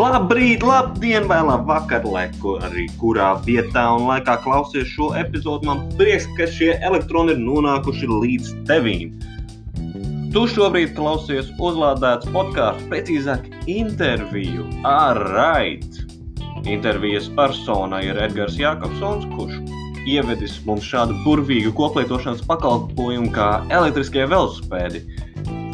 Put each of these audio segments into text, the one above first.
Labrīt, labdien, vai labvakar, lai arī kurā vietā un laikā klausies šo epizodu. Man prieks, ka šie elektroni ir nonākuši līdz tevīm. Tu šobrīd klausies uzlādēts podkāstu, precīzāk, interviju ar Raitu. Intervijas persona ir Edgars Jākopsons, kurš ievedis mums šādu burvīgu koplietošanas pakalpojumu kā elektriskie velospēdi.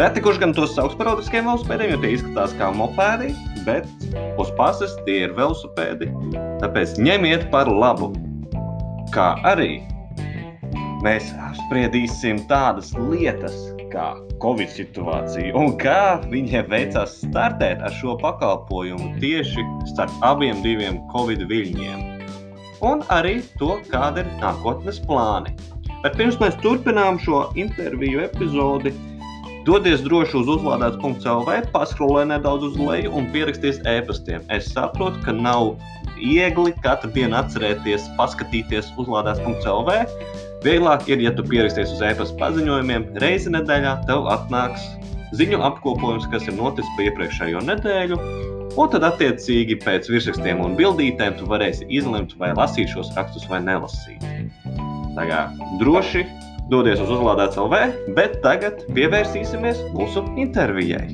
Reti kurš gan tos sauc par elektriskiem velospēdiem, jo tie izskatās kā mopēdi, bet uz pasas tie ir velosipēdi. Tāpēc ņemiet par labu. Kā arī mēs apspriedīsim tādas lietas, kā Covid situācija un kā viņiem veicās startēt ar šo pakalpojumu tieši starp abiem diviem Covid viļņiem. Un arī to, kāda ir nākotnes plāni. Bet pirms mēs turpinām šo interviju epizodi, Dodies droši uz uzlādēts.CLV, paskrolē nedaudz uz leju un pieraksties e-pastiem. Es saprotu, ka nav viegli katru dienu atcerēties, paskatīties uzlādēts.CLV. Vieglāk ir, ja tu pieraksties uz e-pasta paziņojumiem, reizi nedēļā tev atnāks ziņu apkopojums, kas ir noticis pa iepriekšējo nedēļu. Un tad, attiecīgi, pēc virsrakstiem un bildītēm, tu varēsi izlemt, vai lasīt šos rakstus vai nelasīt. Tā kā droši dodies uz uzlādēts LV, bet tagad pievērsīsimies mūsu intervijai.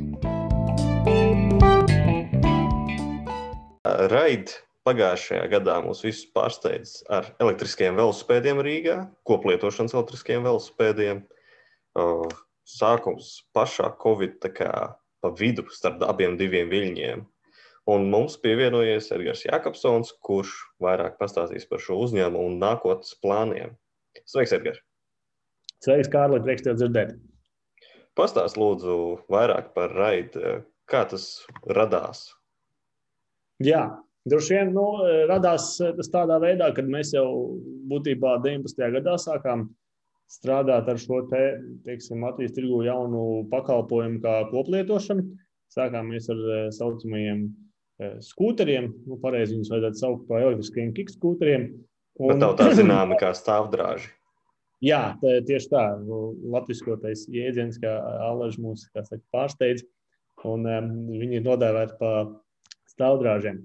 Raid pagājušajā gadā mūs visus pārsteidz ar elektriskiem velospēdiem Rīgā, koplietošanas elektriskiem velospēdiem. Sākums pašā Covid pa vidu starp abiem diviem viļņiem. Un mums pievienojies Edgars Jākapsons, kurš vairāk pastāstīs par šo uzņēmumu un nākotnes plāniem. Sveiks, Edgars! Sveiks, Kārli, prieks tev dzirdēt. Pastāst lūdzu vairāk par raidu, kā tas radās. Jā, droši vien nu, radās tas tādā veidā, kad mēs jau būtībā 19. gadā sākām strādāt ar šo te, teiksim, Latvijas tirgu jaunu pakalpojumu kā koplietošanu. Sākāmies ar tā saucamajiem skūteriem, nu, pareizi viņus vajadzētu saukt par elektriskiem kikskūteriem. Un... Bet tā tā zināma kā stāvdrāži. Jā, tā, tieši tā. Latvijas jēdziens, kā Alaž mūs saka, pārsteidz, un um, viņi ir nodēvēti par stāvdrāžiem.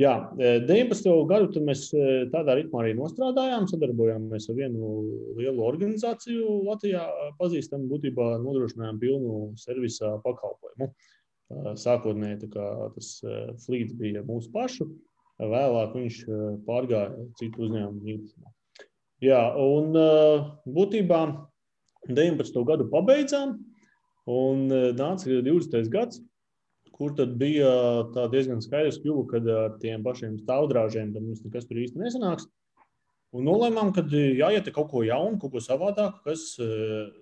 Jā, 19. E, gadu mēs e, tādā ritmā arī nostrādājām, sadarbojāmies ar vienu lielu organizāciju Latvijā, pazīstamu būtībā nodrošinājām pilnu servisa pakalpojumu. Sākotnēji tas e, flīts bija mūsu pašu, vēlāk viņš pārgāja citu uzņēmumu īpašumā. Jā, un būtībā 19. gadu pabeidzām, un nāca 20. gads, kur tad bija diezgan skaidrs, kļuva, ka ar tiem pašiem stāvdrāžiem mums nekas tur īsti nesanāks. Un nolēmām, ka jāiet kaut ko jaunu, kaut ko savādāku, kas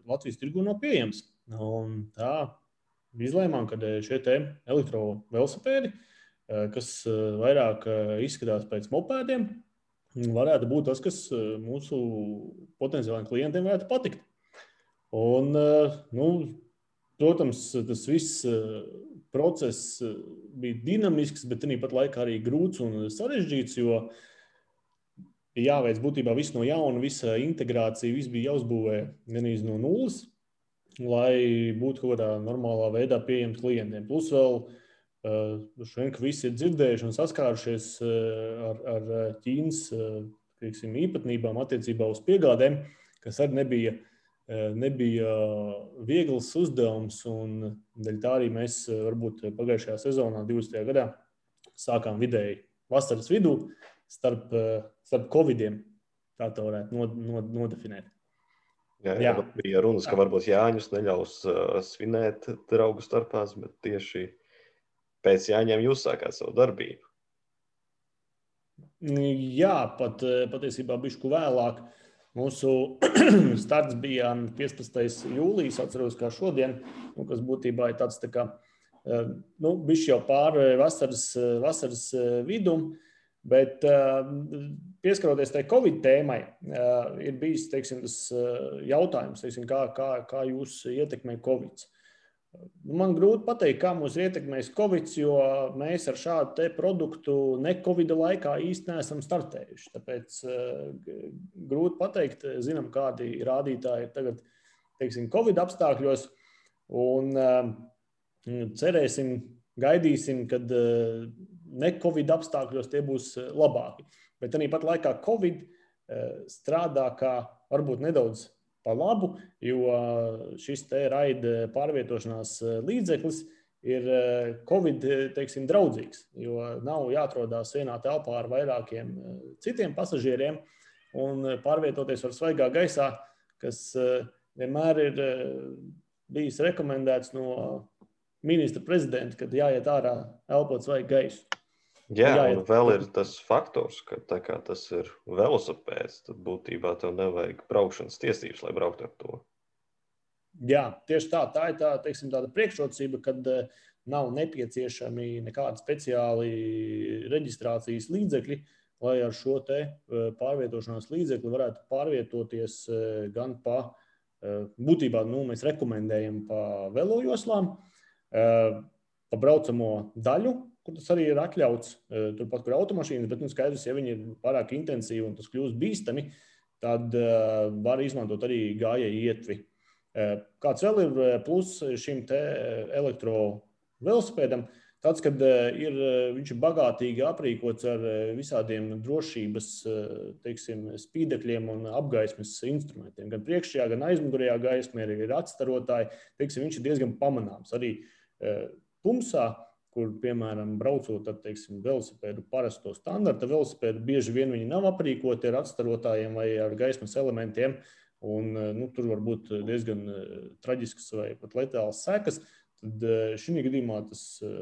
Latvijas tirgu nav pieejams. Un tā izlēmām, ka šie elektrovelosipēdi, kas vairāk izskatās pēc mopēdiem, varētu būt tas, kas eh, mūsu potenciālajiem klientiem varētu patikt. Un, eh, nu, protams, tas viss eh, process bija dinamisks, bet tāpat laikā arī grūts un sarežģīts, jo jāveic būtībā viss no jauna, visa integrācija, viss bija jāuzbūvē gan no nulles, lai būtu kaut kādā normālā veidā pieejams klientiem. Plus vēl uh, Ka visi ir dzirdējuši un saskārušies ar, ar Ķīnas teiksim, īpatnībām attiecībā uz piegādēm, kas arī nebija, nebija viegls uzdevums. Dēļ tā arī mēs varbūt pagājušajā sezonā, 20. gadā, sākām vidēji vasaras vidū starp, starp covidiem. Tā tā varētu nod, nod, nodefinēt. Jā, jā, jā. bija runas, ka varbūt Jāņus neļaus uh, svinēt draugu starpās, bet tieši pēc jāņem jūs sākāt savu darbību. Jā, pat eh, patiesībā bišku vēlāk. Mūsu starts bija 15. jūlijas, atceros, kā šodien, nu, kas būtībā ir tāds tā kā, eh, nu, bišķi jau pāri vasaras, vasaras eh, vidum, bet pieskaroties tai Covid tēmai, ir bijis, teiksim, tas jautājums, teiksim, kā, kā, kā jūs ietekmē Covid. Nu, man grūti pateikt, kā mūs ietekmēs Covid, jo mēs ar šādu produktu ne Covid laikā īstenībā neesam startējuši. Tāpēc uh, grūti pateikt, zinām, kādi rādītāji ir tagad, teiksim, Covid apstākļos. Un uh, cerēsim, gaidīsim, kad uh, ne-covid apstākļos tie būs labāki. Bet tāpat laikā Covid strādā kā varbūt nedaudz pa labu, jo šis te raida pārvietošanās līdzeklis ir Covid teiksim, draudzīgs, jo nav jāatrodās vienā telpā ar vairākiem citiem pasažieriem un pārvietoties var svaigā gaisā, kas vienmēr ir bijis rekomendēts no ministra prezidenta, kad jāiet ārā elpot svaigu gaisu. Jā, jā, un vēl ir tas faktors, ka tas ir velosipēds, tad būtībā tev nevajag braukšanas tiesības, lai brauktu ar to. Jā, tieši tā. Tā ir tā, teiksim, tāda priekšrocība, kad eh, nav nepieciešami nekādi speciāli reģistrācijas līdzekļi, lai ar šo eh, pārvietošanās līdzekli varētu pārvietoties eh, gan pa būtībā nu, mēs rekomendējam pa velojoslām, pa braucamo daļu, kur tas arī ir atļauts, e, turpat, kur automašīnas, bet nu, skaidrs, ja viņi ir pārāk intensīvi un tas kļūst bīstami, tad uh, var izmantot arī gājēju ietvi. Uh, kāds vēl ir pluss šim elektrovelosipēdam? Tāds, kad ir, viņš ir bagātīgi aprīkots ar visādiem drošības teiksim, spīdekļiem un apgaismes instrumentiem. Gan priekšējā, gan aizmugurējā gaismē ir atstarotāji. Teiksim, viņš ir diezgan pamanāms. Arī tumsā kur, piemēram, braucot ar teiksim, velosipēdu, parasto standarta velosipēdu, bieži vien viņi nav aprīkoti ar atstarotājiem vai ar gaismas elementiem. Un, nu, tur var būt diezgan eh, traģiskas vai pat letālas sekas. Tad eh, šī gadījumā tas eh,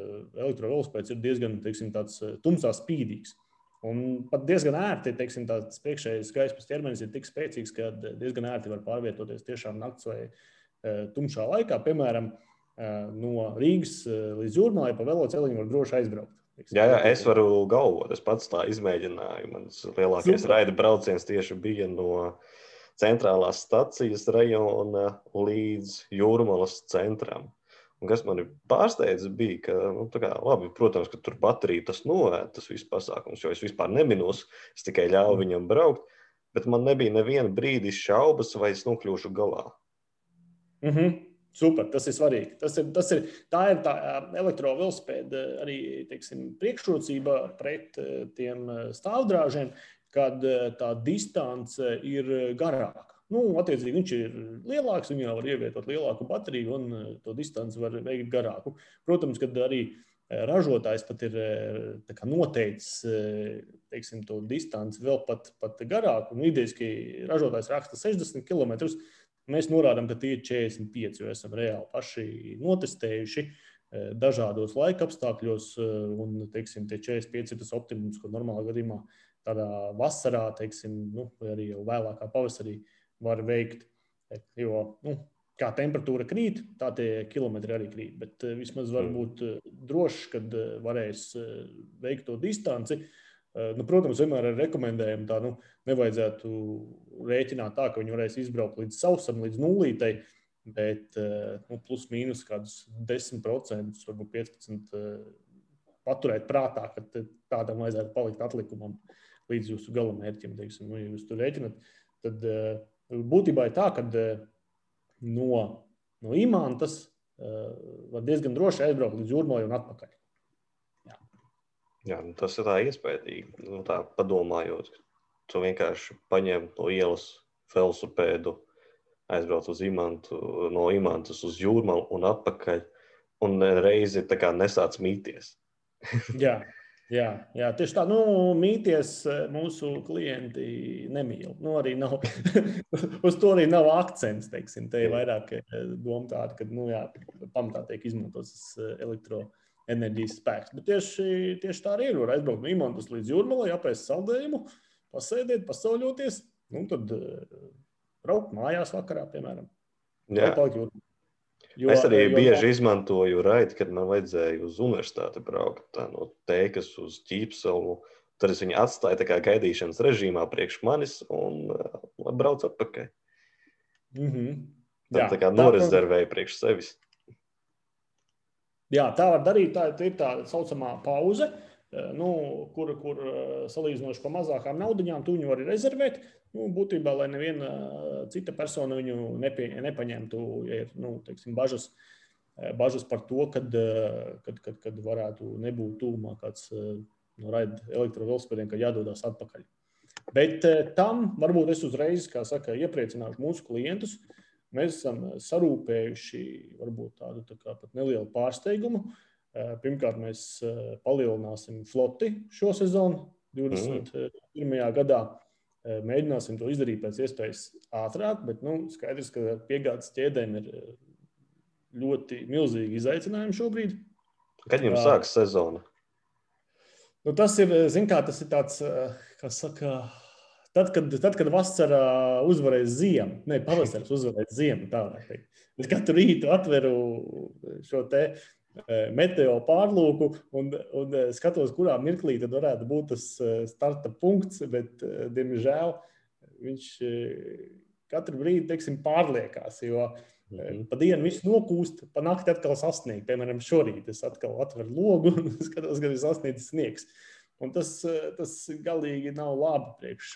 elektrovelosipēds ir diezgan teiksim, tumsā spīdīgs. Un pat diezgan ērti, teiksim, tāds priekšējais gaismas ķermenis ir tik spēcīgs, ka diezgan ērti var pārvietoties tiešām naktas vai tumšā laikā. Piemēram, no Rīgas līdz Jūrmālai pa velosipēdu var droši aizbraukt. Jā, jā, es varu galvot. Es pats tā izmēģināju. Mans lielākais Super. raida brauciens tieši bija no centrālās stācijas rajona līdz Jūrmālas centram. Un kas man pārsteidza, bija, ka, nu, kā, labi, protams, ka tur baterija tas novērt, tas viss pasākums, jo es vispār neminos, es tikai ļāvu mm. viņam braukt, bet man nebija neviena brīdi šaubas, vai es nokļūšu galā. Mm -hmm. Super, tas ir svarīgi. Tas ir, tas ir, tā ir tā elektrovelosipēda arī teiksim, priekšrocība pret tiem stāvdrāžiem, kad tā distance ir garāka. Nu, attiecīgi, viņš ir lielāks, viņam var ievietot lielāku bateriju un to distanci var veikt garāku. Protams, kad arī ražotājs pat ir noteicis teiksim, to distanci vēl pat, pat garāku. Nu, Idejaski ražotājs raksta 60 km. Mēs norādām, ka tie ir 45, jo esam reāli paši notestējuši eh, dažādos laika apstākļos. Eh, un, teiksim, tie 45 ir tas optimums, ko normālā gadījumā tādā vasarā, teiksim, nu, vai arī jau vēlākā pavasarī var veikt. Jo, nu, kā temperatūra krīt, tā tie kilometri arī krīt. Bet eh, vismaz var būt drošs, kad varēs veikt to distanci. Uh, nu, protams, vienmēr ir rekomendējumi tā, nu, nevajadzētu rēķināt tā, ka viņi varēs izbraukt līdz sausam, līdz nulītei, bet eh, nu, plus mīnus kādus 10%, varbūt 15% eh, paturēt prātā, ka tādam vajadzētu palikt atlikumam līdz jūsu galamērķim. Teiksim, nu, ja jūs tur rēķinat, tad būtībā ir tā, ka no, no imantas var diezgan droši aizbraukt līdz jūrmai un atpakaļ. Jā, nu tas ir tā iespējams. Nu, tā padomājot, tu vienkārši paņem no ielas velosipēdu, aizbrauc uz imantu, no imantas uz jūrmālu un atpakaļ. Un reizi tā kā nesāc mīties. jā, jā, jā, tieši tā. Nu, mīties mūsu klienti nemīl. Nu, arī nav, uz to arī nav akcents. Teiksim. Te ir vairāk doma tāda, ka nu, jā, pamatā tiek izmantots elektroenerģija enerģijas spēks. Bet tieši, tieši tā arī ir. Var aizbraukt no Imantas līdz Jūrmalai, apēst saldējumu, pasēdēt, pasauļoties, un tad uh, braukt mājās vakarā, piemēram. Jā. Jo, es arī jo, bieži jo... izmantoju raidi, kad man vajadzēja uz universitāti braukt tā, no teikas uz ķīpsalu. Tad es viņu atstāju tā kā gaidīšanas režīmā priekš manis un uh, braucu atpakaļ. Mm -hmm. Tad Jā, tā kā norezervēju tā, priekš sevis. Jā, tā var darīt. Tā, tā ir tā saucamā pauze, eh, nu, kur, kur eh, salīdzinoši par mazākām naudaiņām tu viņu vari rezervēt. Nu, būtībā, lai neviena eh, cita persona viņu nepie, nepaņemtu, ja ir nu, teiksim, bažas bažas par to, kad, kad, kad, kad varētu nebūt tūmā kāds no raida elektrovelosipēdiem, ka jādodas atpakaļ. Bet tam varbūt es uzreiz, kā saka, iepriecināšu mūsu klientus. Mēs esam sarūpējuši varbūt tādu tā kā nelielu pārsteigumu. Pirmkārt, mēs palielināsim floti šo sezonu, 21. Mm. gadā. Mēģināsim to izdarīt pēc iespējas ātrāk, bet nu, skaidrs, ka piegādes ķēdēm ir ļoti milzīgi izaicinājumi šobrīd. Kad jums sāksies sezona? Nu, tas ir, kā, tas ir tāds, kas saka, tad, kad, tad, kad vasarā uzvarēs ziemu, ne pavasaris uzvarēs ziemu, tā var teikt. Es katru rītu atveru šo te meteo pārlūku un, un skatos, kurā mirklī tad varētu būt tas starta punkts, bet, diemžēl, viņš katru brīdi, teiksim, pārliekās, jo uh, -hmm. Pa dienu viss nokūst, pa nakti atkal sasniegt. Piemēram, šorīt es atkal atveru logu un skatos, ka ir sasniegts sniegs. Un tas, tas galīgi nav labi priekš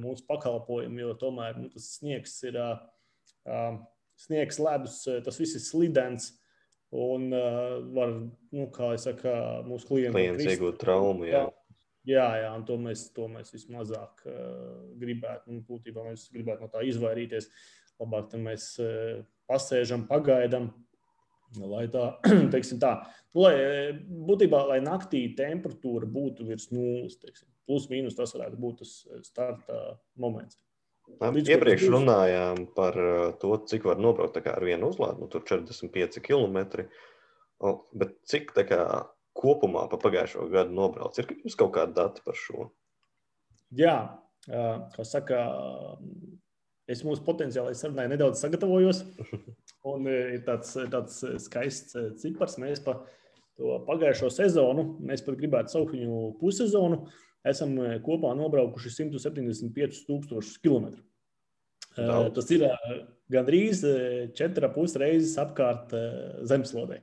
mūsu pakalpojumu, jo tomēr nu, tas sniegs ir uh, sniegs, ledus, tas viss ir slidens. Un uh, var, nu, kā jau saka, mūsu klienti iegūt traumu. Jā. Jā, jā, un to mēs, to mēs vismazāk uh, gribētu. Nu, būtībā mēs gribētu no tā izvairīties. Labāk mēs uh, pasēžam, pagaidām. Lai tā, teiksim, tā, lai, būtībā, lai naktī temperatūra būtu virs nulles, teiksim, plus mīnus tas varētu būt tas starta moments. Līdz Iepriekš būs... runājām par to, cik var nobraukt ar vienu uzlādi, nu, tur 45 km. Bet cik kā, kopumā pa pagājušo gadu nobrauc? Ir jums kaut kāda data par šo? Jā, kā saka, es mūsu potenciālajai sarunai nedaudz sagatavojos. Un e, ir tāds, e, tāds e, skaists cipars. Mēs pa to pagājušo sezonu, mēs pat gribētu saukt viņu pussezonu, esam kopā nobraukuši 175 km. Daudz. Tas ir gandrīz 4,5 reizes apkārt zemeslodē.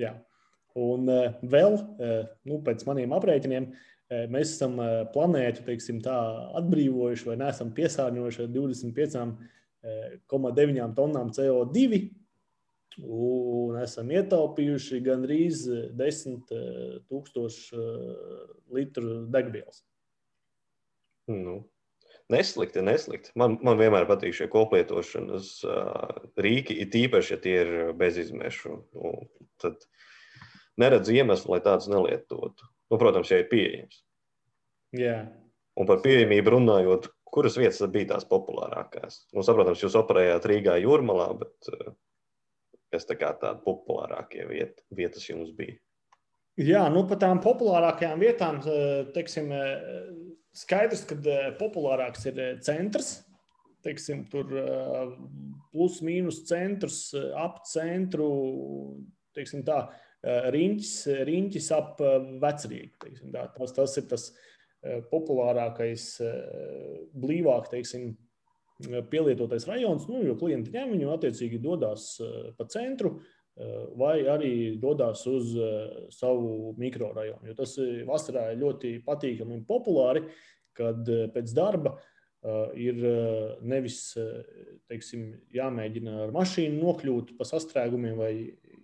Jā. Un vēl nu, pēc maniem aprēķiniem, mēs esam planētu teiksim, tā, atbrīvojuši vai neesam piesārņojuši 25 1,9 tonnām CO2. Un esam ietaupījuši gandrīz eh, 10 000 eh, eh, litru degvielas. Nu, Neslikti, neslikti. Man, man vienmēr patīk šie koplietošanas uh, rīki, it īpaši, ja tie ir bezizmešu. Nu, tad neredz iemeslu, lai tādus nelietotu. Nu, protams, ja ir pieejams. Jā. Un par pieejamību runājot, kuras vietas bija tās populārākās? Nu, saprotams, jūs operējāt Rīgā jūrmalā, bet eh, kas tā kā tādi populārākie viet, vietas jums bija? Jā, nu par tām populārākajām vietām, eh, teiksim, eh, skaidrs, ka populārāks ir centrs. Teiksim, tur plus mīnus centrs, ap centru, teiksim tā, riņķis, riņķis ap vecrīgu. Tas, tas ir tas populārākais, blīvāk, teiksim, pielietotais rajons, nu, jo klienti ņem viņu attiecīgi dodas pa centru vai arī dodas uz savu mikrorajonu. Jo tas vasarā ir ļoti patīkami un populāri, kad pēc darba ir nevis teiksim, jāmēģina ar mašīnu nokļūt pa sastrēgumiem vai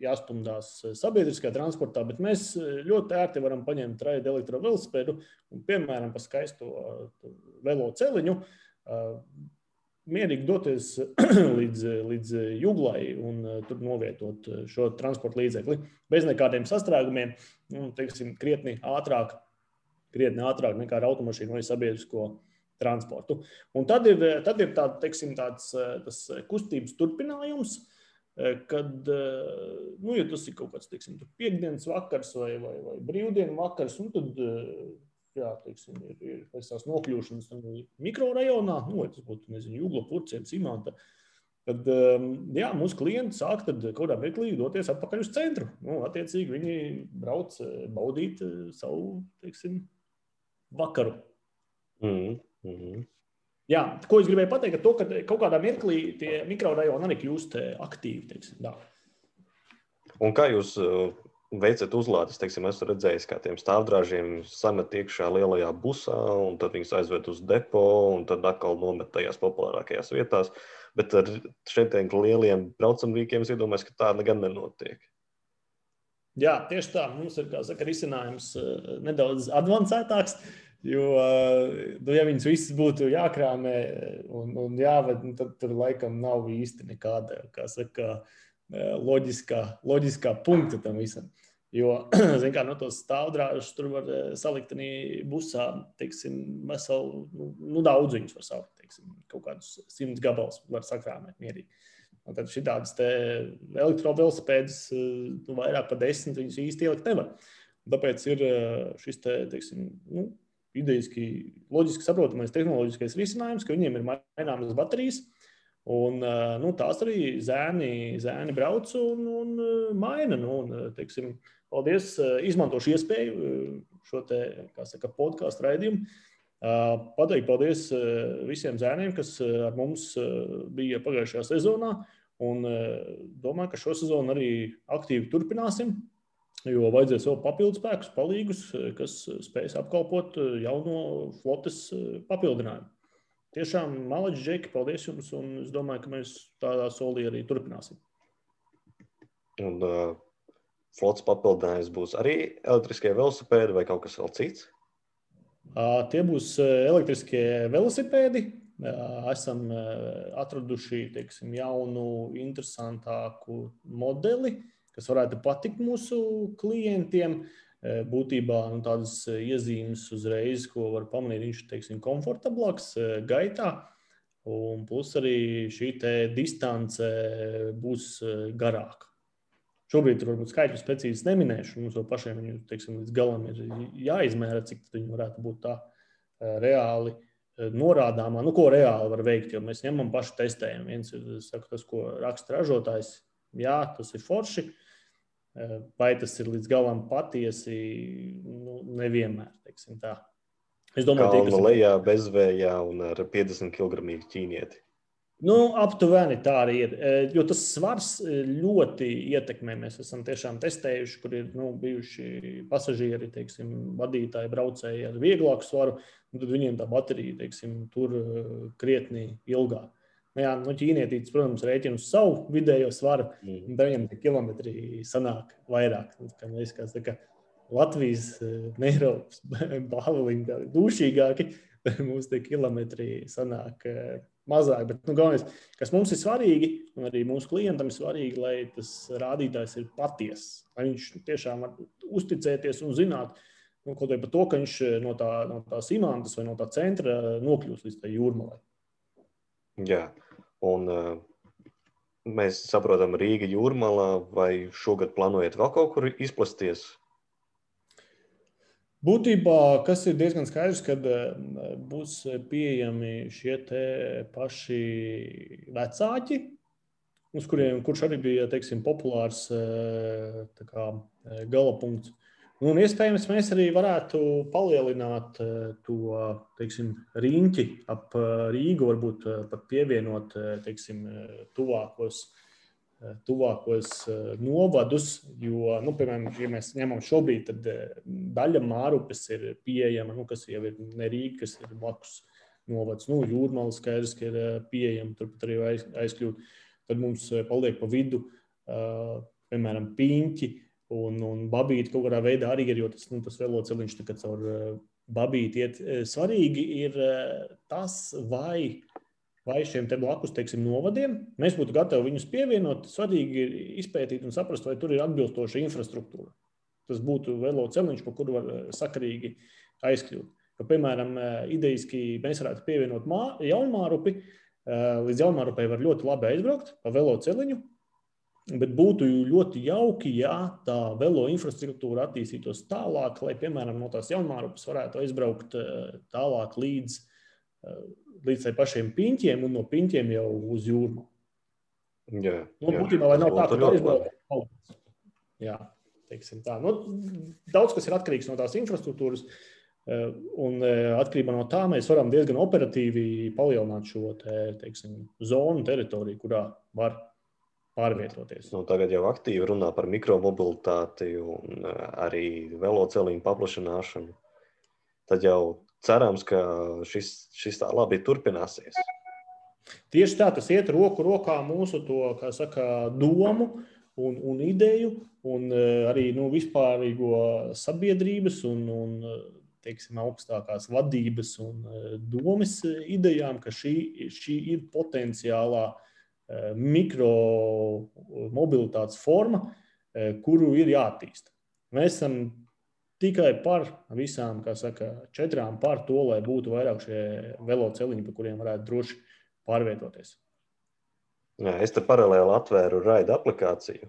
jāstumdās eh, sabiedriskajā transportā, bet mēs eh, ļoti ērti varam paņemt raidu elektrovelosipēdu un, piemēram, pa skaisto eh, velo celiņu, mierīgi doties līdz, līdz jūglai un tur novietot šo transporta līdzekli bez nekādiem sastrēgumiem, nu, teiksim, krietni ātrāk, krietni ātrāk nekā ar automašīnu vai sabiedrisko transportu. Un tad ir, tad ir tā, teiksim, tāds tas kustības turpinājums, uh, kad eh, nu, ja tas ir kaut kāds teiksim, piekdienas vakars vai, vai, vai brīvdienas vakars, nu, tad eh, jā, teiksim, ir, ir pēc tās nokļūšanas mikrorajonā, nu, vai tas būtu nezinu, Jūgla, Purcēna, Cimanta. Tad jā, mūsu klienti sāk kaut kādā mirklī doties atpakaļ uz centru. Nu, attiecīgi viņi brauc baudīt savu teiksim, vakaru. Mm -hmm. Jā, ko es gribēju pateikt, to, ka kaut kādā mirklī tie mikrorajoni arī kļūst eh, aktīvi. Teiksim, tā. Un kā jūs, eh, veicat uzlādes, teiksim, esmu redzējis, kā tiem stāvdrāžiem samet iekšā lielajā busā, un tad viņus aizved uz depo, un tad atkal nomet tajās populārākajās vietās. Bet ar šiem lieliem braucamrīkiem es iedomājos, ka tā gan nenotiek. Jā, tieši tā. Mums ir saka, risinājums uh, nedaudz avansētāks. Jo, uh, nu, ja viņas visas būtu jākrāmē un, un jāved, nu, tad tur laikam nav īsti nekāda, kā saka, uh, loģiskā, loģiskā punkta tam visam. Jo, zināmā mērā, no tos stāvdrāžus tur var salikt arī busā, teiksim, veselu, nu, nu daudz viņus var salikt, teiksim, kaut kādus simtus gabalus var sakrāmēt mierīgi. Un tad šī tādas elektrovelosipēdas, nu, vairāk par desmit viņus īsti ielikt nevar. Tāpēc ir šis te, teiksim, nu, idejiski, loģiski saprotamais tehnoloģiskais risinājums, ka viņiem ir maināmas baterijas, Un, nu, tās arī zēni, zēni brauc un, un maina. Nu, un, teiksim, paldies, izmantošu iespēju šo te, saka, podkāstu raidījumu. Pateikt paldies visiem zēniem, kas ar mums bija pagājušajā sezonā. Un domāju, ka šo sezonu arī aktīvi turpināsim, jo vajadzēs vēl papildus spēkus, palīgus, kas spēs apkalpot jauno flotes papildinājumu tiešām malači, Džeki, paldies jums. Un es domāju, ka mēs tādā solī arī turpināsim. Un uh, flots papildinājums būs arī elektriskie velosipēdi vai kaut kas vēl cits? Uh, tie būs elektriskie velosipēdi. Uh, esam uh, atraduši teiksim, jaunu, interesantāku modeli, kas varētu patikt mūsu klientiem. Eh, būtībā nu, tādas eh, iezīmes uzreiz, ko var pamanīt, viņš ir komfortablāks eh, gaitā. Un plus arī šī distance būs garāka. Šobrīd tur varbūt skaitļus precīzi neminēšu. Mums jau pašiem viņu teiksim, līdz galam ir jāizmēra, cik viņi varētu būt tā reāli norādāmā. Nu, ko reāli var veikt, jo mēs ņemam pašu testējumu. Viens ir saka, tas, ko raksta ražotājs. Jā, tas ir forši. Uh, Vai tas ir līdz galam patiesi? Nu, nevienmēr. Es domāju, ka tas ir lejā, bezvējā un ar 50 kg ķīnieti. Nu, aptuveni tā arī ir. Jo tas svars ļoti ietekmē. Mēs esam tiešām testējuši, kur ir nu, bijuši pasažieri, teiksim, vadītāji, braucēji ar vieglāku svaru. Tad viņiem tā baterija teiksim, tur krietni ilgāk. Nu, jā, nu, ķīnietis, protams, rēķina uz savu vidējo svaru, mm. un viņam tie kilometri sanāk vairāk. Kā mēs, kā saka, Latvijas, eh, Eiropas balvīgi dušīgāki, tad mums tie kilometri sanāk eh, mazāk. Bet, nu, galvenais, kas mums ir svarīgi, un arī mūsu klientam ir svarīgi, lai tas rādītājs ir patiess. Lai viņš tiešām var uzticēties un zināt, nu, kaut arī par to, ka viņš eh, no, tā, no tās imantas vai no tā centra nokļūst līdz tai jūrmalai. Jā. Un, mēs saprotam, Rīga jūrmalā, vai šogad plānojat vēl kaut kur izplasties? Būtībā, kas ir diezgan skaidrs, kad būs pieejami šie paši vecāki, uz kuriem kurš arī bija teiksim, populārs kā, gala punkts. Un iespējams, mēs arī varētu palielināt eh, to teiksim, riņķi ap eh, Rīgu, varbūt eh, pat pievienot teiksim, tuvākos, tuvākos novadus. Jo, nu, piemēram, ja mēs ņemam šobrīd, tad daļa mārupes ir pieejama, nu, kas jau ir ne Rīga, kas ir blakus novads. Nu, Jūrmālas skaidrs, ka ir pieejama, turpat arī aiz, aizkļūt. Tad mums paliek pa vidu, piemēram, piņķi Un, un babīti kaut kādā veidā arī ir, jo tas, nu, tas veloceliņš caur uh, babīti iet. Eh, svarīgi ir uh, tas, vai, vai šiem te blakus teiksim, novadiem mēs būtu gatavi viņus pievienot. Svarīgi ir izpētīt un saprast, vai tur ir atbilstoša infrastruktūra. Tas būtu veloceliņš, pa kuru var sakarīgi aizkļūt. Jo, piemēram, idejiski mēs varētu pievienot mā, jaunmārupi. Līdz jaunmārupai var ļoti labi aizbraukt pa veloceliņu, Bet būtu ļoti jauki, ja tā velo infrastruktūra attīstītos tālāk, lai, piemēram, no tās jaunmārupas varētu aizbraukt eh, tālāk līdz, eh, līdz pašiem piņķiem un no piņķiem jau uz jūru. Jā, nu, jā. Būtībā, lai nav tā, ka aizbraukt. Jā, teiksim tā. Nu, daudz kas ir atkarīgs no tās infrastruktūras. Eh, un atkarībā no tā mēs varam diezgan operatīvi palielināt šo te, teiksim, zonu, teritoriju, kurā var pārvietoties. Nu, tagad jau aktīvi runā par mikromobilitāti un arī veloceliņu paplašināšanu. Tad jau cerams, ka šis, šis tā labi turpināsies. Tieši tā, tas iet roku rokā mūsu to, saka, domu un, un ideju, un arī nu, vispārīgo sabiedrības un, un teiksim, augstākās vadības un domas idejām, ka šī, šī ir potenciālā mikromobilitātes forma, kuru ir jāattīsta. Mēs esam tikai par visām, kā saka, četrām par to, lai būtu vairāk šie veloceliņi, pa kuriem varētu droši pārvietoties. Jā, es te paralēli atvēru raida aplikāciju.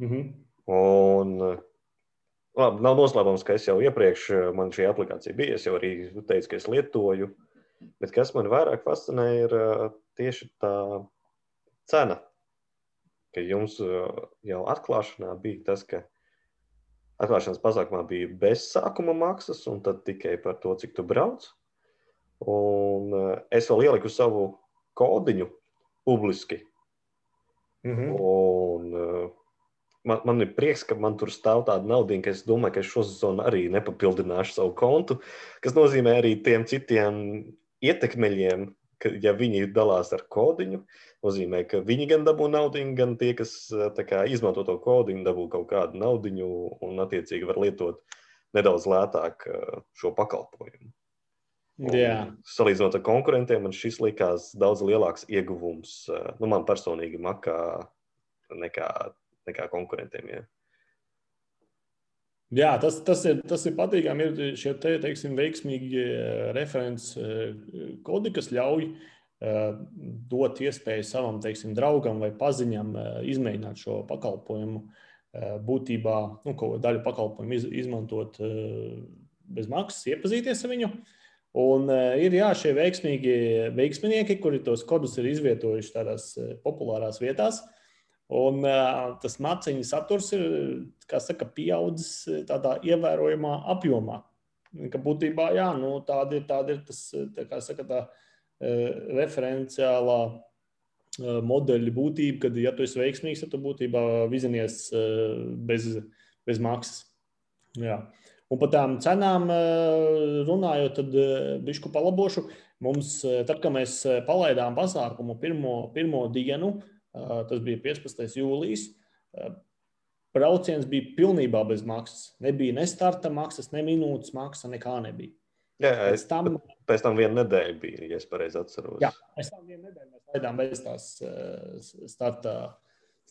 Mm -hmm. Un, labi, nav noslēpums, ka es jau iepriekš man šī aplikācija bija. Es jau arī teicu, ka es lietoju. Bet kas man vairāk fascinē, ir tieši tā cena. Ka jums jau atklāšanā bija tas, ka atklāšanas pasākumā bija bez sākuma maksas, un tad tikai par to, cik tu brauc. Un eh, es vēl ieliku savu kodiņu publiski. Mm -hmm. Un, eh, man, man ir prieks, ka man tur stāv tāda nauda, ka es domāju, ka es šo sezonu arī nepapildināšu savu kontu, kas nozīmē arī tiem citiem ietekmeļiem, ka, ja viņi dalās ar kodiņu, nozīmē, ka viņi gan dabū naudu, gan tie, kas kā, izmanto to kodiņu, dabū kaut kādu naudu un, attiecīgi, var lietot nedaudz lētāk šo pakalpojumu. Salīdzinot ar konkurentiem, man šis likās daudz lielāks ieguvums nu, man personīgi makā nekā, nekā konkurentiem. Ja. Jā, tas, tas, ir, tas ir patīkami. Ir šie te, teiksim, veiksmīgi referents kodi, kas ļauj uh, Eh, dot iespēju savam teiksim, draugam vai paziņam eh, izmēģināt šo pakalpojumu. Eh, būtībā nu, daļu pakalpojumu iz, izmantot bez maksas, iepazīties ar viņu. Un ir jā, šie veiksmīgi veiksminieki, kuri tos kodus ir izvietojuši tādās populārās vietās. Un uh, tas maciņu saturs ir saka, pieaudzis tādā ievērojamā apjomā. Ka būtībā jā, nu, tāda ir, tāda ir tas, tā saka, tā, uh, referenciālā eh, modeļa būtība, kad, ja tu esi veiksmīgs, tad tu būtībā vizinies eh, bez, bez maksas. Jā. Un par tām cenām runājot, tad bišku palabošu. Mums, tad, kad mēs palaidām pasākumu pirmo, pirmo dienu, tas bija 15. jūlijas, brauciens bija pilnībā bez maksas. Nebija ne starta maksas, ne minūtes maksa, nekā nebija. Jā, pēc tam, pēc tam viena nedēļa bija, ja es pareizi atceros. Jā, pēc tam viena nedēļa mēs gaidām bez tās uh, starta,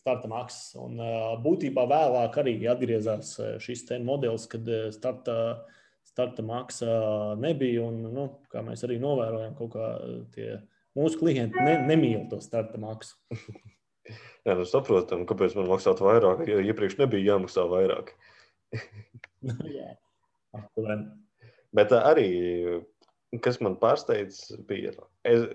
starta maksas. Un būtībā vēlāk arī atgriezās eh, šis modelis, kad starta, starta maksa nebija. Un, nu, kā mēs arī novērojam, kaut kā tie mūsu klienti ne, nemīl to starta maksu. Jā, nu saprotam, kāpēc man maksāt vairāk, jo iepriekš nebija jāmaksā vairāk. Jā, aptuveni. Bet arī, kas man pārsteidz, bija, es,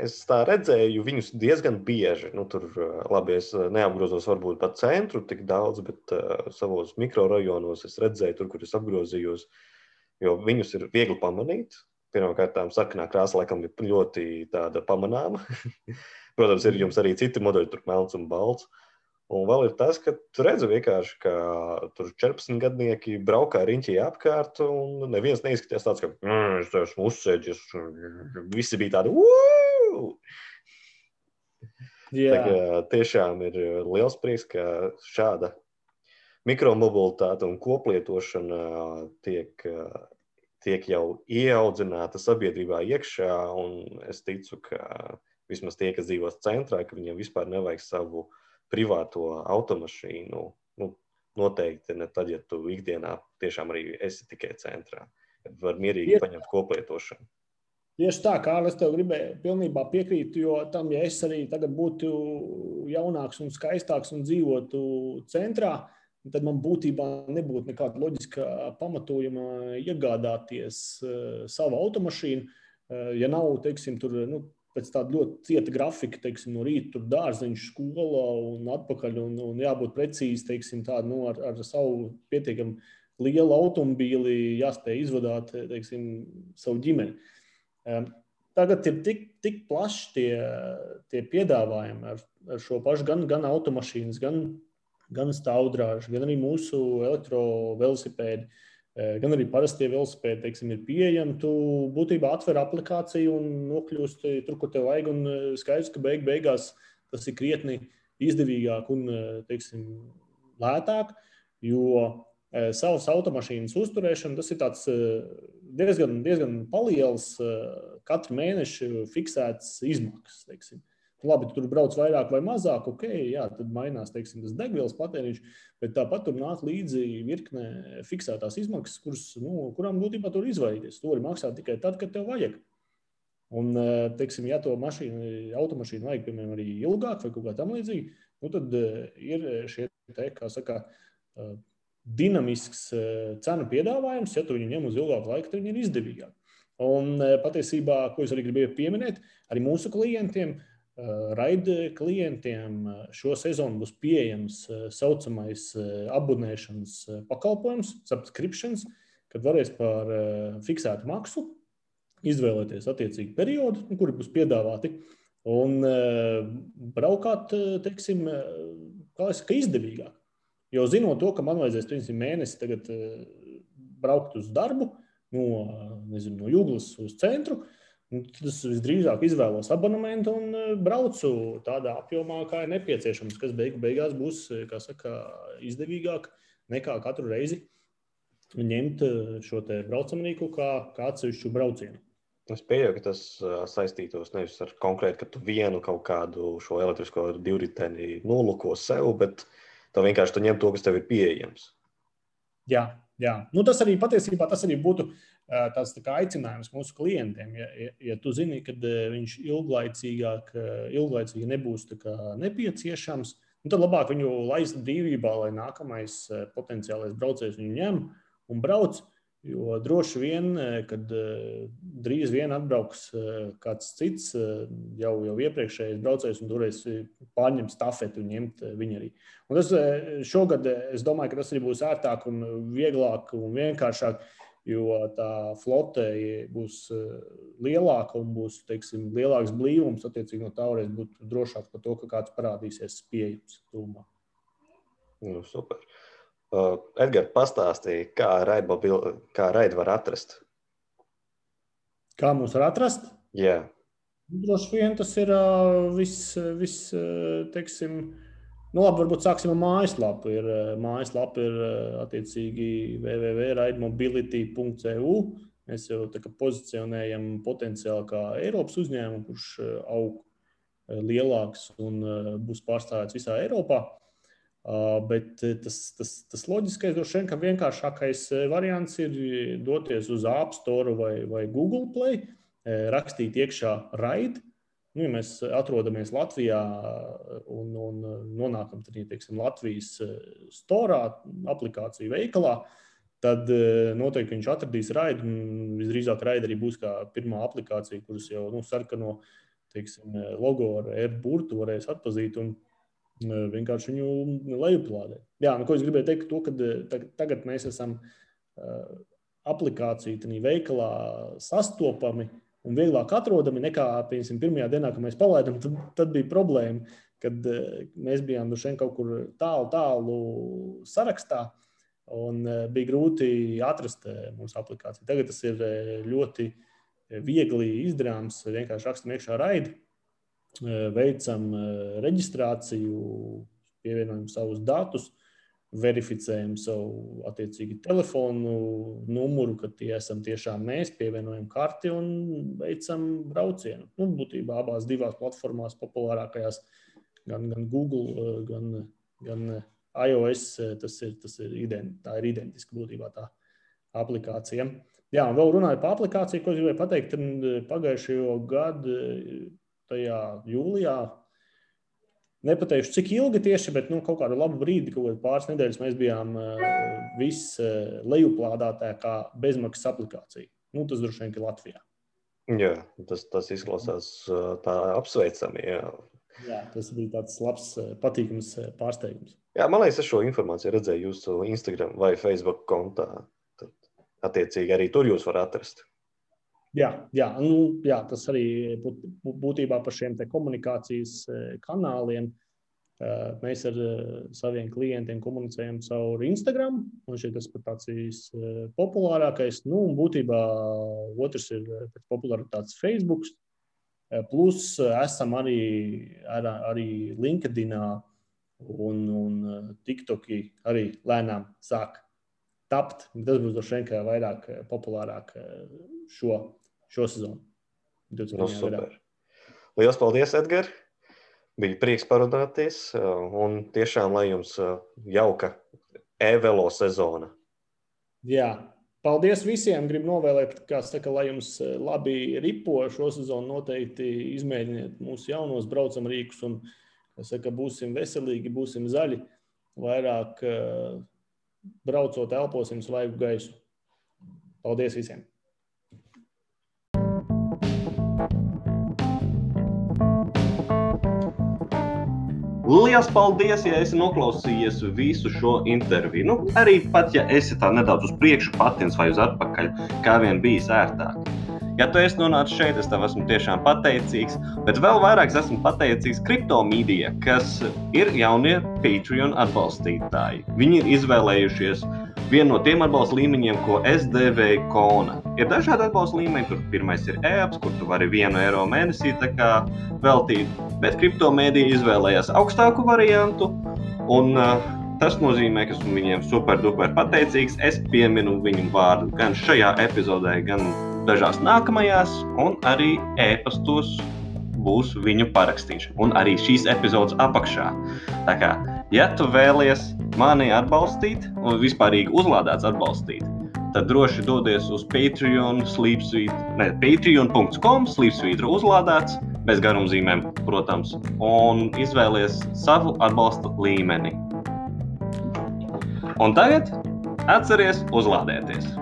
es tā redzēju viņus diezgan bieži. Nu, tur, labi, es neapgrozos varbūt pa centru tik daudz, bet uh, savos mikrorajonos es redzēju, tur, kur es apgrozījos, jo viņus ir viegli pamanīt. Pirmkārt, sarkanā krāsa laikam ir ļoti pamanāma. Protams, ir jums arī citi modeļi, tur melns un balts. Un vēl ir tas, ka tu redzi vienkārši, ka tur 14 gadnieki braukā riņķī apkārt, un neviens neizskatījās tāds, ka mm, es esmu uzsēdzies. Visi bija tādi, Woo! Tā kā, tiešām ir liels prieks, ka šāda mikromobilitāte un koplietošana tiek, tiek jau ieaudzināta sabiedrībā iekšā. Es ticu, ka vismaz tie, kas dzīvos centrā, ka viņiem vispār nevajag savu privāto automašīnu, nu, noteikti ne tad, ja tu ikdienā tiešām arī esi tikai centrā. Var mierīgi Tieši. paņemt koplietošanu. Tieši tā, kā es tev gribēju, pilnībā piekrītu, jo tam, ja es arī tagad būtu jaunāks un skaistāks un dzīvotu centrā, tad man būtībā nebūtu nekāda loģiska pamatojuma iegādāties uh, savu automašīnu. Uh, ja nav, teiksim, tur, nu, pēc tāda ļoti cieta grafika, teiksim, no rīta tur dārziņš, skola un atpakaļ. Un, un jābūt precīzi teiksim, tā, nu, ar, ar savu pietiekami lielu automobīli, jāspēj izvadāt teiksim, savu ģimeni. tagad ir tik, tik plaši tie, tie piedāvājumi ar, ar šo pašu gan, gan automašīnas, gan, gan stāvdrāžu, gan arī mūsu elektrovelosipēdi. Gan arī parastie velosipēdi teiksim, ir pieejami. Tu būtībā atver aplikāciju un nokļūsti tur, kur tev vajag. Un skaidrs, ka beig beigās tas ir krietni izdevīgāk un teiksim, lētāk. Jo savas automašīnas uzturēšana, tas ir diezgan, diezgan liels katru mēnešu fiksēts izmaksas. Teiksim. Labi, tu tur brauc vairāk vai mazāk, ok, jā, tad mainās teiksim, tas degvielas patēriņš, bet tāpat tur nāk līdzi virkne fiksētās izmaksas, kuras, nu, kurām būtībā tur izvairīties. To var maksāt tikai tad, kad tev vajag. Un, teiksim, ja to mašīnu, automašīnu vajag, piemēram, arī ilgāk vai kaut kā tam līdzīga, nu, tad ir šie te, kā saka, dinamisks eh, cenu piedāvājums, ja tu viņu ņem uz ilgāku laiku, tad viņi ir izdevīgāki. Un eh, patiesībā, ko es arī gribēju pieminēt, arī mūsu klientiem, eh, raidījuma klientiem šo sezonu būs pieejams tā saucamais abonēšanas pakalpojums, subscriptions, kad varēs par fiksētu maksu izvēlēties attiecīgi periodu, nu, kuri būs piedāvāti, un braukāt, teiksim, kā es, ka izdevīgāk. Jo zinot to, ka man vajadzēs piemēram, mēnesi tagad, uh, braukt uz darbu no, nezinu, no Jūglas uz centru, tad es visdrīzāk izvēlos abonementu un uh, braucu tādā apjomā, kā ir nepieciešams, kas beigu, beigās būs saka, izdevīgāk nekā katru reizi ņemt šo braucamnieku kā, kā atsevišķu braucienu. Es pieņemu, ka tas saistītos nevis ar konkrēti, ka tu vienu kaut kādu šo elektrisko divriteni nolūko sev, bet Tev vienkārši tu ņem to, kas tev ir pieejams. Jā, jā. Nu, tas arī patiesībā tas arī būtu tāds tā aicinājums mūsu klientiem. Ja, ja, ja tu zini, ka viņš ilglaicīgāk, ilglaicīgi nebūs nepieciešams, nu, tad labāk viņu laist brīvībā, lai nākamais potenciālais braucējs viņu ņem un brauc. Jo droši vien, kad drīz vien atbrauks kāds cits, jau, jau iepriekšējais braucējs, un toreiz pārņems stafeti un ņemt viņu arī. Un tas šogad, es domāju, ka tas arī būs ērtāk un vieglāk un vienkāršāk, jo tā flote būs lielāka un būs teiksim, lielāks blīvums. Attiecīgi no tā varēs būt drošāks par to, ka kāds parādīsies pieejams tūmā. Nu, super. Uh, Uh, Edgars pastāstīja, kā raidu raid var atrast. Kā mums var atrast? Jā. Droši vien tas ir uh, viss, vis, uh, teiksim, nu labi, varbūt sāksim ar mājaslapu. Ir, mājaslapa ir attiecīgi www.raidmobility.eu. Mēs jau tā kā pozicionējam potenciāli kā Eiropas uzņēmumu, kurš aug lielāks un būs pārstāvēts visā Eiropā. Bet tas, tas, tas loģiskais, droši vien, ka vienkāršākais variants ir doties uz App Store vai, vai Google Play, rakstīt iekšā raid. Nu, ja mēs atrodamies Latvijā un, un nonākam arī teiksim, Latvijas storā, aplikāciju veikalā, tad noteikti viņš atradīs raidu. Visdrīzāk, raida arī būs kā pirmā aplikācija, kuras jau nu, sarkano teiksim, logo ar e-burtu varēs atpazīt. Un, vienkārši viņu lejuplādēt. Jā, nu, ko es gribēju teikt, to, ka tagad mēs esam aplikāciju veikalā sastopami un vieglāk atrodami nekā piemēram, pirmajā dienā, kad mēs palaidām. Tad, tad bija problēma, kad mēs bijām nu kaut kur tālu, tālu sarakstā. Un bija grūti atrast mūsu aplikāciju. Tagad tas ir ļoti viegli izdarāms. Vienkārši rakstam iekšā raidi, veicam reģistrāciju, pievienojam savus datus, verificējam savu attiecīgi telefonu numuru, ka tie esam tiešām mēs, pievienojam karti un veicam braucienu. Nu, būtībā abās divās platformās, populārākajās, gan, gan Google, gan, gan iOS, tas ir, tas ir, ident, tā ir identiska būtībā tā aplikācija. Jā, un vēl runājot par aplikāciju, ko es gribēju pateikt, pagājušajā gadā tajā jūlijā. Nepateikšu, cik ilgi tieši, bet nu, kaut kādu labu brīdi, kaut kādu pāris nedēļas, mēs bijām uh, viss uh, lejuplādētākā bezmaksas aplikācija. Nu, tas droši vien ir Latvijā. Jā, tas, tas izklausās uh, tā apsveicami. Jā. jā, tas bija tāds labs, patīkams pārsteigums. Jā, man liekas, es šo informāciju redzēju jūsu Instagram vai Facebook kontā. Tad, attiecīgi, arī tur jūs varat atrast. Jā, jā, nu, jā, tas arī būt, būtībā par šiem komunikācijas kanāliem. Mēs ar saviem klientiem komunicējam caur Instagram. Šis ir pat tāds populārākais. Nu, būtībā otrs ir pēc popularitātes Facebook. Plus esam arī, ar, arī LinkedIn un, un TikTokī arī lēnām sāk tapt. Tas būs droši vien vairāk populārāk šo, šo sezonu. Nu, super. Lielas paldies, Edgars! Bija prieks parunāties, un tiešām lai jums jauka e-velo sezona. Jā, Paldies visiem! Gribu novēlēt, saka, lai jums labi ripo šo sezonu. Noteikti izmēģiniet mūsu jaunos braucam rīkus un saka, būsim veselīgi, būsim zaļi. Vairāk braucot, elposim svaigu gaisu. Paldies visiem! Lielas paldies, ja esi noklausījies visu šo interviju. Nu, arī pat, ja esi tā nedaudz uz priekšu, patins vai uz atpakaļ, kā vien bijis ērtāk. Ja tu esi nonācis šeit, es tev esmu tiešām pateicīgs, bet vēl vairāk esmu pateicīgs kriptomīdijai, kas ir jaunie Patreon atbalstītāji. Viņi ir izvēlējušies vienu no tiem atbalsta līmeņiem, ko es devēju Kona. Ir dažādi atbalsta līmeņi, tur pirmais ir e-apps, kur tu vari vienu eiro mēnesī veltīt, bet kriptomēdija izvēlējās augstāku variantu. Un, uh, Tas nozīmē, ka esmu viņiem superduper pateicīgs. Es pieminu viņu vārdu gan šajā epizodē, gan dažās nākamajās, un arī e-pastos būs viņu parakstīšana. Un arī šīs epizodes apakšā. Tā kā, ja tu vēlies mani atbalstīt un vispārīgi uzlādēts atbalstīt, tad droši dodies uz Patreon, patreon.com, slīpsvītra uzlādēts, bez garumzīmēm, protams, un izvēlies savu atbalsta līmeni. Un tagad atceries uzlādēties!